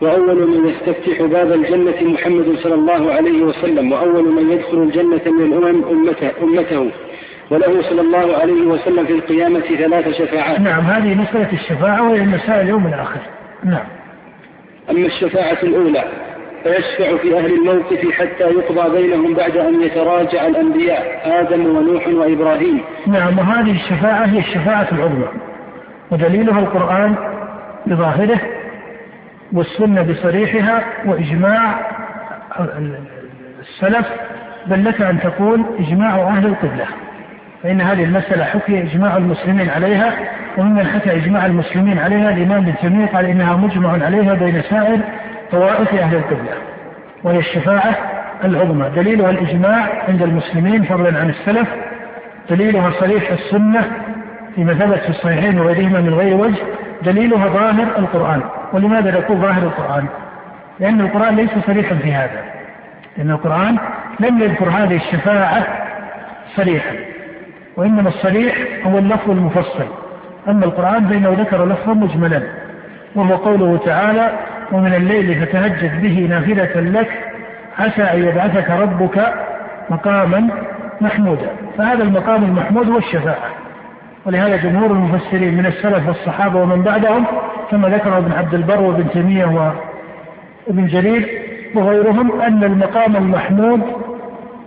وأول من يستفتح باب الجنة محمد صلى الله عليه وسلم وأول من يدخل الجنة من الأمم أمته, أمته. وله صلى الله عليه وسلم في القيامة ثلاث شفاعات. نعم هذه مسألة الشفاعة وهي مسائل اليوم الآخر. نعم. أما الشفاعة الأولى فيشفع في أهل الموقف حتى يقضى بينهم بعد أن يتراجع الأنبياء آدم ونوح وإبراهيم. نعم وهذه الشفاعة هي الشفاعة العظمى. ودليلها القرآن بظاهره والسنة بصريحها وإجماع السلف بل لك أن تقول إجماع أهل القبلة. فإن هذه المسألة حكي إجماع المسلمين عليها وممن حكى إجماع المسلمين عليها الإمام تيمية قال إنها مجمع عليها بين سائر طوائف أهل القبلة وهي الشفاعة العظمى. دليلها الإجماع عند المسلمين فضلا عن السلف دليلها صريح السنة فيما ثبت في الصحيحين وغيرهما من غير وجه دليلها ظاهر القرآن. ولماذا نقول ظاهر القرآن؟ لأن القرآن ليس صريحا في هذا. لأن القرآن لم يذكر هذه الشفاعة صريحا. وإنما الصريح هو اللفظ المفصل. أما القرآن فإنه ذكر لفظا مجملا. وهو قوله تعالى ومن الليل فتهجد به نافلة لك عسى أن يبعثك ربك مقاما محمودا. فهذا المقام المحمود هو الشفاعة. ولهذا جمهور المفسرين من السلف والصحابة ومن بعدهم كما ذكر ابن عبد البر وابن تيمية وابن جرير وغيرهم أن المقام المحمود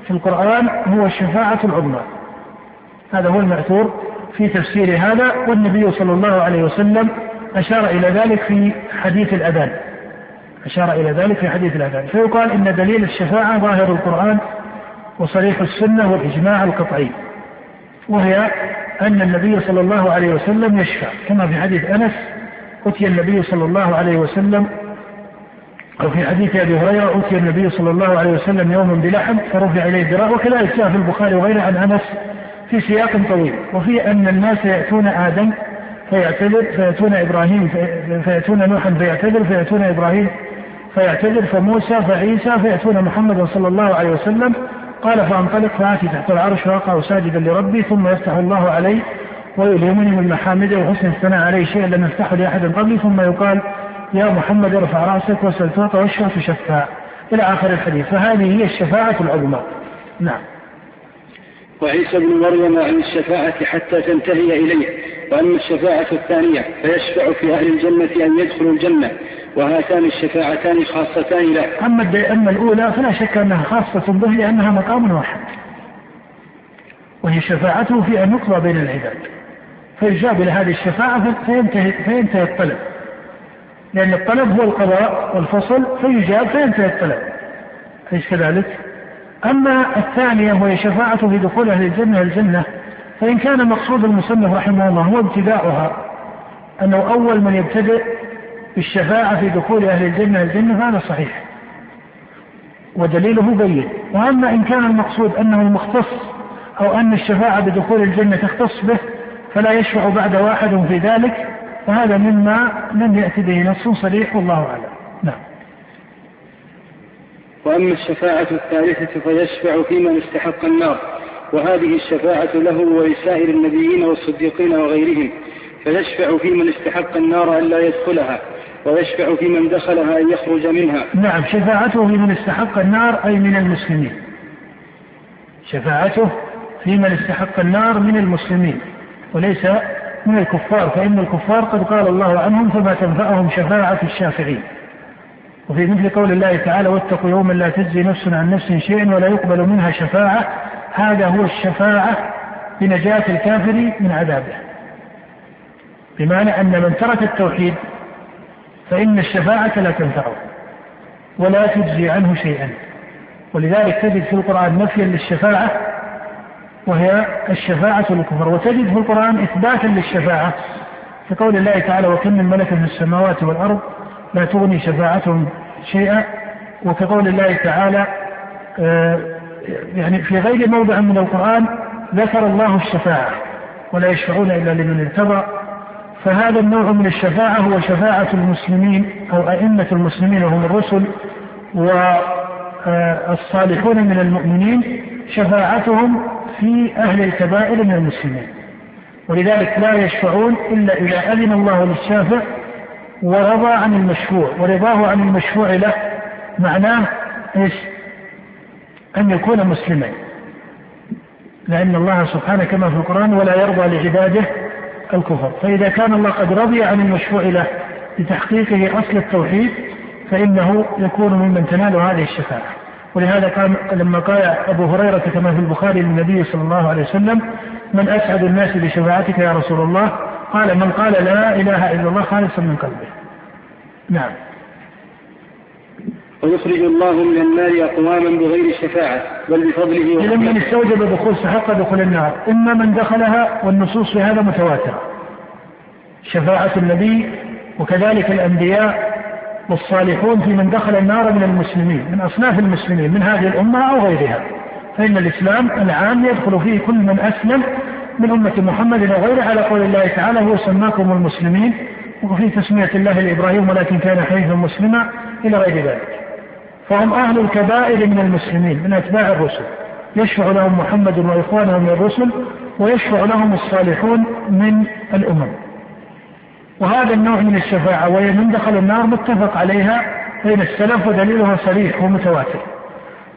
في القرآن هو الشفاعة العظمى. هذا هو المأثور في تفسير هذا والنبي صلى الله عليه وسلم أشار إلى ذلك في حديث الأذان. أشار إلى ذلك في حديث الأذان. فيقال إن دليل الشفاعة ظاهر القرآن وصريح السنة والإجماع القطعي وهي أن النبي صلى الله عليه وسلم يشفع كما في حديث أنس أتي النبي صلى الله عليه وسلم أو في حديث أبي هريرة أتي النبي صلى الله عليه وسلم يوما بلحم فرفع إليه ذراع وكذلك جاء في البخاري وغيره عن أنس في سياق طويل. وفي أن الناس يأتون آدم فيعتذر فيأتون إبراهيم فيأتون نوحا فيعتذر فيأتون إبراهيم فيعتذر فموسى فعيسى فيأتون محمد صلى الله عليه وسلم قال فأنطلق فآتي تحت العرش فأقع ساجدا لربي ثم يفتح الله علي ويلهمني من محامده وحسن الثناء عليه شيئا لم يفتحه لأحد قبلي ثم يقال يا محمد ارفع رأسك وسل تعطى واشفع تشفع إلى آخر الحديث. فهذه هي الشفاعة العظمى. نعم. وعيسى بن مريم عن الشفاعة حتى تنتهي إليه وأما الشفاعة الثانية فيشفع في أهل الجنة أن يدخلوا الجنة وهاتان الشفاعتان خاصتان له. أما أما الأولى فلا شك أنها خاصة به لأنها مقام واحد وهي شفاعته في أن يقضى بين العباد. فيجاب إلى هذه الشفاعة فينتهي, فينتهي الطلب. لأن الطلب هو القضاء والفصل فيجاب فينتهي الطلب. أليس كذلك؟ أما الثانية وهي شفاعته في دخول أهل الجنة الجنة فإن كان مقصود المصنف رحمه الله هو ابتداؤها. أنه أول من يبتدئ بالشفاعة في دخول أهل الجنة الجنة فهذا صحيح. ودليله بين. وأما إن كان المقصود أنه المختص أو أن الشفاعة بدخول الجنة تختص به فلا يشفع بعد واحد في ذلك فهذا مما لم يأتي به نص صريح والله أعلم. نعم. وأما الشفاعة الثالثة فيشفع في من استحق النار وهذه الشفاعة له ولسائر النبيين والصديقين وغيرهم فيشفع في من استحق النار أن لا يدخلها ويشفع في من دخلها أن يخرج منها. نعم شفاعته في من استحق النار أي من المسلمين. شفاعته في من استحق النار من المسلمين. وليس من الكفار فإن الكفار قد قال الله عنهم فما تنفعهم شفاعة الشافعين. وفي مثل قول الله تعالى واتقوا يوما لا تجزي نفس عن نفس شيئا ولا يقبل منها شفاعة. هذا هو الشفاعة بنجاة الكافر من عذابه. بمعنى أن من ترك التوحيد فإن الشفاعة لا تنفعه ولا تجزي عنه شيئا. ولذلك تجد في القرآن نفيا للشفاعة وهي الشفاعة للكفر. وتجد في القرآن إثباتا للشفاعة في قول الله تعالى وكم من ملك في السماوات والأرض لا تغني شفاعتهم شيئا وكقول الله تعالى آه، يعني في غير موضع من القرآن ذكر الله الشفاعة ولا يشفعون إلا لمن ارتضى. فهذا النوع من الشفاعة هو شفاعة المسلمين أو أئمة المسلمين وهم الرسل والصالحون من المؤمنين. شفاعتهم في أهل الكبائر من المسلمين. ولذلك لا يشفعون إلا إذا أذن الله للشافع ورضى عن المشفوع. ورضاه عن المشفوع له معناه إيش؟ أن يكون مسلمين. لأن الله سبحانه كما في القرآن ولا يرضى لعباده الكفر. فإذا كان الله قد رضي عن المشفوع له لتحقيقه أصل التوحيد فإنه يكون ممن تنال هذه الشفاعة. ولهذا قال لما قال أبو هريرة كما في البخاري للنبي صلى الله عليه وسلم من أسعد الناس بشفاعتك يا رسول الله؟ قال من قال لا إله إلا الله خالصا من قلبه. نعم. ويخرج الله من النار أقواما بغير شفاعة بل بفضله إذا من استوجب دخول استحق دخول النار إما من دخلها والنصوص في هذا متواترة. شفاعة النبي وكذلك الأنبياء والصالحون في من دخل النار من المسلمين من أصناف المسلمين من هذه الأمة أو غيرها. فإن الإسلام العام يدخل فيه كل من أسلم من أمة محمد وغيره على قول الله تعالى هو سماكم المسلمين وفي تسمية الله لإبراهيم ولكن كان حنيفا مسلما إلى غير ذلك. فهم أهل الكبائر من المسلمين من أتباع الرسل. يشفع لهم محمد وإخوانه من الرسل ويشفع لهم الصالحون من الأمم. وهذا النوع من الشفاعة وهي من دخل النار متفق عليها بين السلف ودليلها صريح ومتواتر.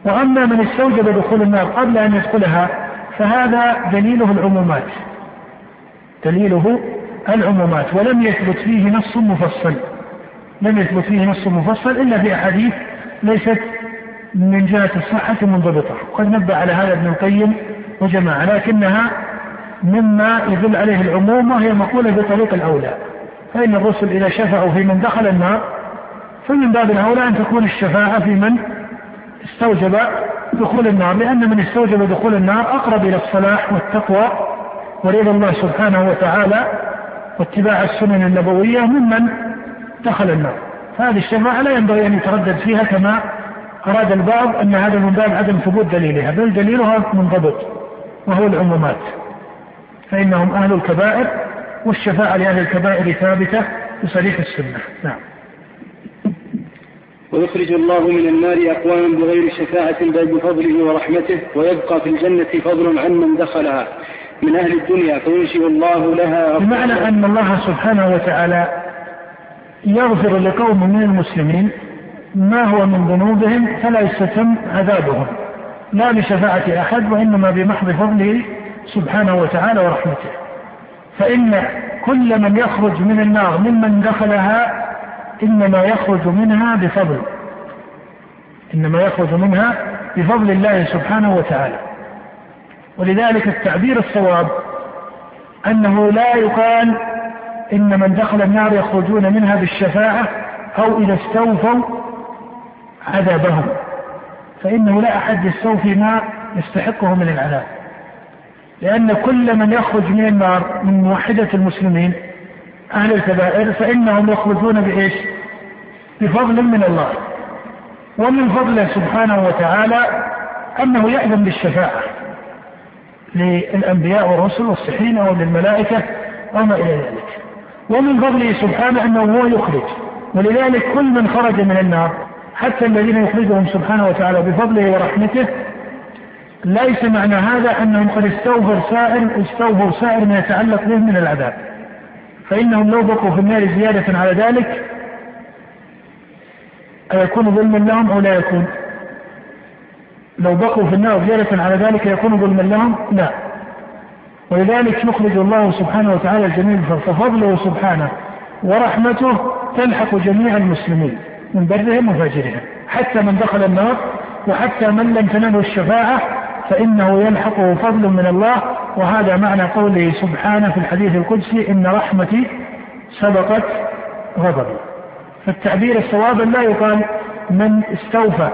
وأما من استوجب دخول النار قبل أن يدخلها فهذا دليله العمومات. دليله العمومات ولم يثبت فيه نص مفصل. لم يثبت فيه نص مفصل إلا في أحاديث ليست من جهة الصحة منضبطة. قد نبه على هذا ابن القيم وجماعة لكنها مما يدل عليه العموم وهي مقولة بطريق الأولى. فإن الرسل إذا شفعوا في من دخل النار فمن باب الأولى أن تكون الشفاعة في من استوجب دخول النار لأن من استوجب دخول النار أقرب إلى الصلاح والتقوى ورضا الله سبحانه وتعالى واتباع السنن النبوية ممن دخل النار. فهذه الشفاعة لا ينبغي أن يتردد فيها كما أراد البعض أن هذا من باب عدم ثبوت دليلها بل دليلها منضبط وهو العمومات. فإنهم أهل الكبائر والشفاعة لأهل الكبائر ثابتة بصريح السنة. نعم. ويخرج الله من النار أقواما بغير شفاعة بل بفضله ورحمته ويبقى في الجنة فضل عن من دخلها. من أهل الدنيا فينشئ الله لها بمعنى أن الله سبحانه وتعالى يغفر لقوم من المسلمين ما هو من ذنوبهم فلا يستتم عذابهم. لا بشفاعة أحد وإنما بمحض فضله سبحانه وتعالى ورحمته. فإن كل من يخرج من النار ممن دخلها إنما يخرج منها بفضل إنما يخرج منها بفضل الله سبحانه وتعالى. ولذلك التعبير الصواب أنه لا يقال إن من دخل النار يخرجون منها بالشفاعة أو إذا استوفوا عذابهم فإنه لا أحد يستوفي ما يستحقه من العذاب. لأن كل من يخرج من النار من موحدة المسلمين أهل الكبائر فإنهم يخرجون بإيش؟ بفضل من الله. ومن فضله سبحانه وتعالى أنه يأذن بالشفاعة للأنبياء والرسل والصحين أو للملائكة أو ما إلى ذلك. ومن فضله سبحانه أنه هو يخرج. ولذلك كل من خرج من النار حتى الذين يخرجهم سبحانه وتعالى بفضله ورحمته ليس معنى هذا أنهم قد استوفوا سائر استوفوا سائر ما يتعلق بهم من العذاب فإنهم لو بقوا في النار زيادة على ذلك أيكون ظلما لهم أو لا يكون؟ لو بقوا في النار زيادة على ذلك يكون ظلما لهم؟ لا ولذلك يخرج الله سبحانه وتعالى الجميع ففضله سبحانه ورحمته تلحق جميع المسلمين من برهم وفاجرهم حتى من دخل النار وحتى من لم تنله الشفاعة فإنه يلحقه فضل من الله وهذا معنى قوله سبحانه في الحديث القدسي إن رحمتي سبقت غضبي. فالتعبير الصواب لا يقال من استوفى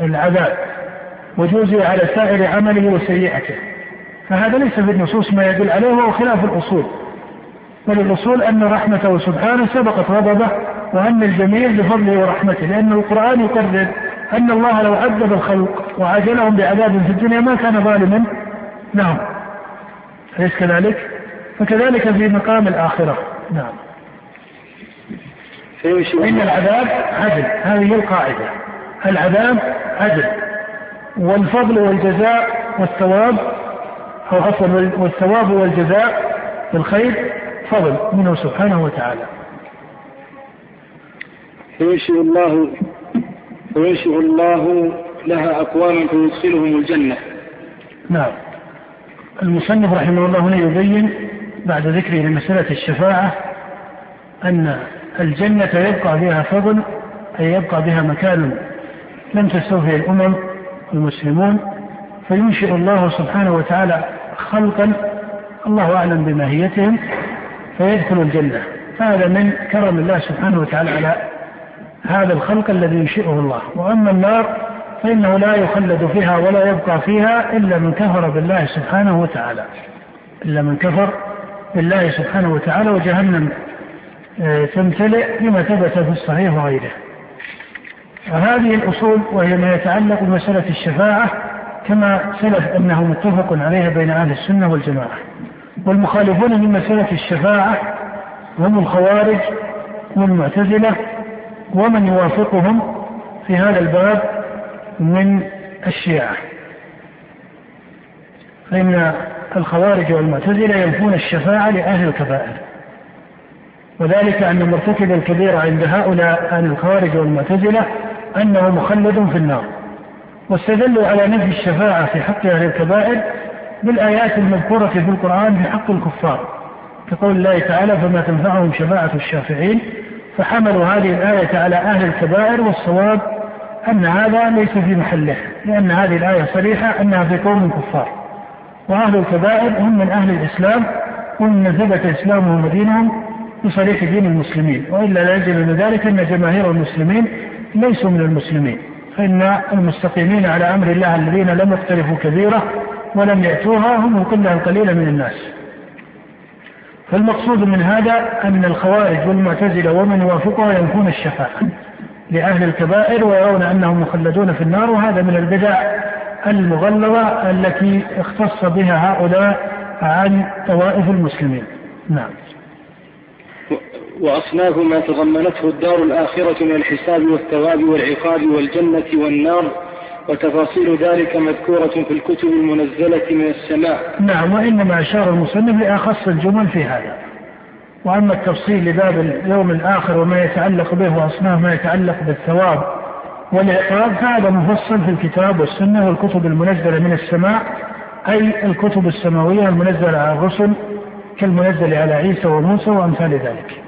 العذاب وجوزي على سائر عمله وسيئته. فهذا ليس في النصوص ما يدل عليه وهو خلاف الأصول. بل الأصول أن رحمته سبحانه سبقت غضبه وأن الجميع بفضله ورحمته لأن القرآن يقرر أن الله لو عذب الخلق وعجلهم بعذاب في الدنيا ما كان ظالما. نعم. أليس كذلك؟ فكذلك في مقام الآخرة. نعم. إن العذاب عدل. هذه القاعدة. العذاب عدل. والفضل والجزاء والثواب أو عفوا والثواب والجزاء بالخير فضل منه سبحانه وتعالى. فينشئ الله فينشئ الله لها أقواما فيدخلهم الجنة. نعم. المصنف رحمه الله هنا يبين بعد ذكره لمسألة الشفاعة أن الجنة يبقى بها فضل أي يبقى بها مكان لم تستوفي الأمم المسلمون فينشئ الله سبحانه وتعالى خلقا الله أعلم بماهيتهم فيدخل الجنة. هذا من كرم الله سبحانه وتعالى على هذا الخلق الذي ينشئه الله. وأما النار فإنه لا يخلد فيها ولا يبقى فيها إلا من كفر بالله سبحانه وتعالى. إلا من كفر بالله سبحانه وتعالى وجهنم آه، تمتلئ لما ثبت في الصحيح وغيره. وهذه الأصول وهي ما يتعلق بمسألة الشفاعة كما سلف أنه متفق عليها بين أهل السنة والجماعة. والمخالفون من مسألة الشفاعة هم الخوارج والمعتزلة ومن يوافقهم في هذا الباب من الشيعة. فإن الخوارج والمعتزلة ينفون الشفاعة لأهل الكبائر. وذلك أن مرتكب الكبيرة عند هؤلاء أهل الخوارج والمعتزلة أنه مخلد في النار. واستدلوا على نفي الشفاعة في حق أهل الكبائر بالآيات المذكورة في القرآن في حق الكفار. كقول الله تعالى فما تنفعهم شفاعة الشافعين فحملوا هذه الآية على أهل الكبائر والصواب أن هذا ليس في محله لأن هذه الآية صريحة أنها في قوم كفار. وأهل الكبائر هم من أهل الإسلام ومن ثبت إسلامهم ودينهم بصريح دين المسلمين. وإلا لا يجب من ذلك أن جماهير المسلمين ليسوا من المسلمين. فإن المستقيمين على أمر الله الذين لم يقترفوا كبيرة ولم يأتوها هم القلة القليلة من الناس. فالمقصود من هذا أن الخوارج والمعتزلة ومن يوافقها ينفون الشفاعة لأهل الكبائر ويرون أنهم مخلدون في النار وهذا من البدع المغلظة التي اختص بها هؤلاء عن طوائف المسلمين. نعم. وأصناف ما تضمنته الدار الآخرة من الحساب والثواب والعقاب والجنة والنار وتفاصيل ذلك مذكورة في الكتب المنزلة من السماء. نعم وإنما أشار المصنف لأخص الجمل في هذا. وأما التفصيل لباب اليوم الآخر وما يتعلق به وأصناف ما يتعلق بالثواب والعقاب فهذا مفصل في الكتاب والسنة والكتب المنزلة من السماء أي الكتب السماوية المنزلة على الرسل كالمنزل على عيسى وموسى وأمثال ذلك.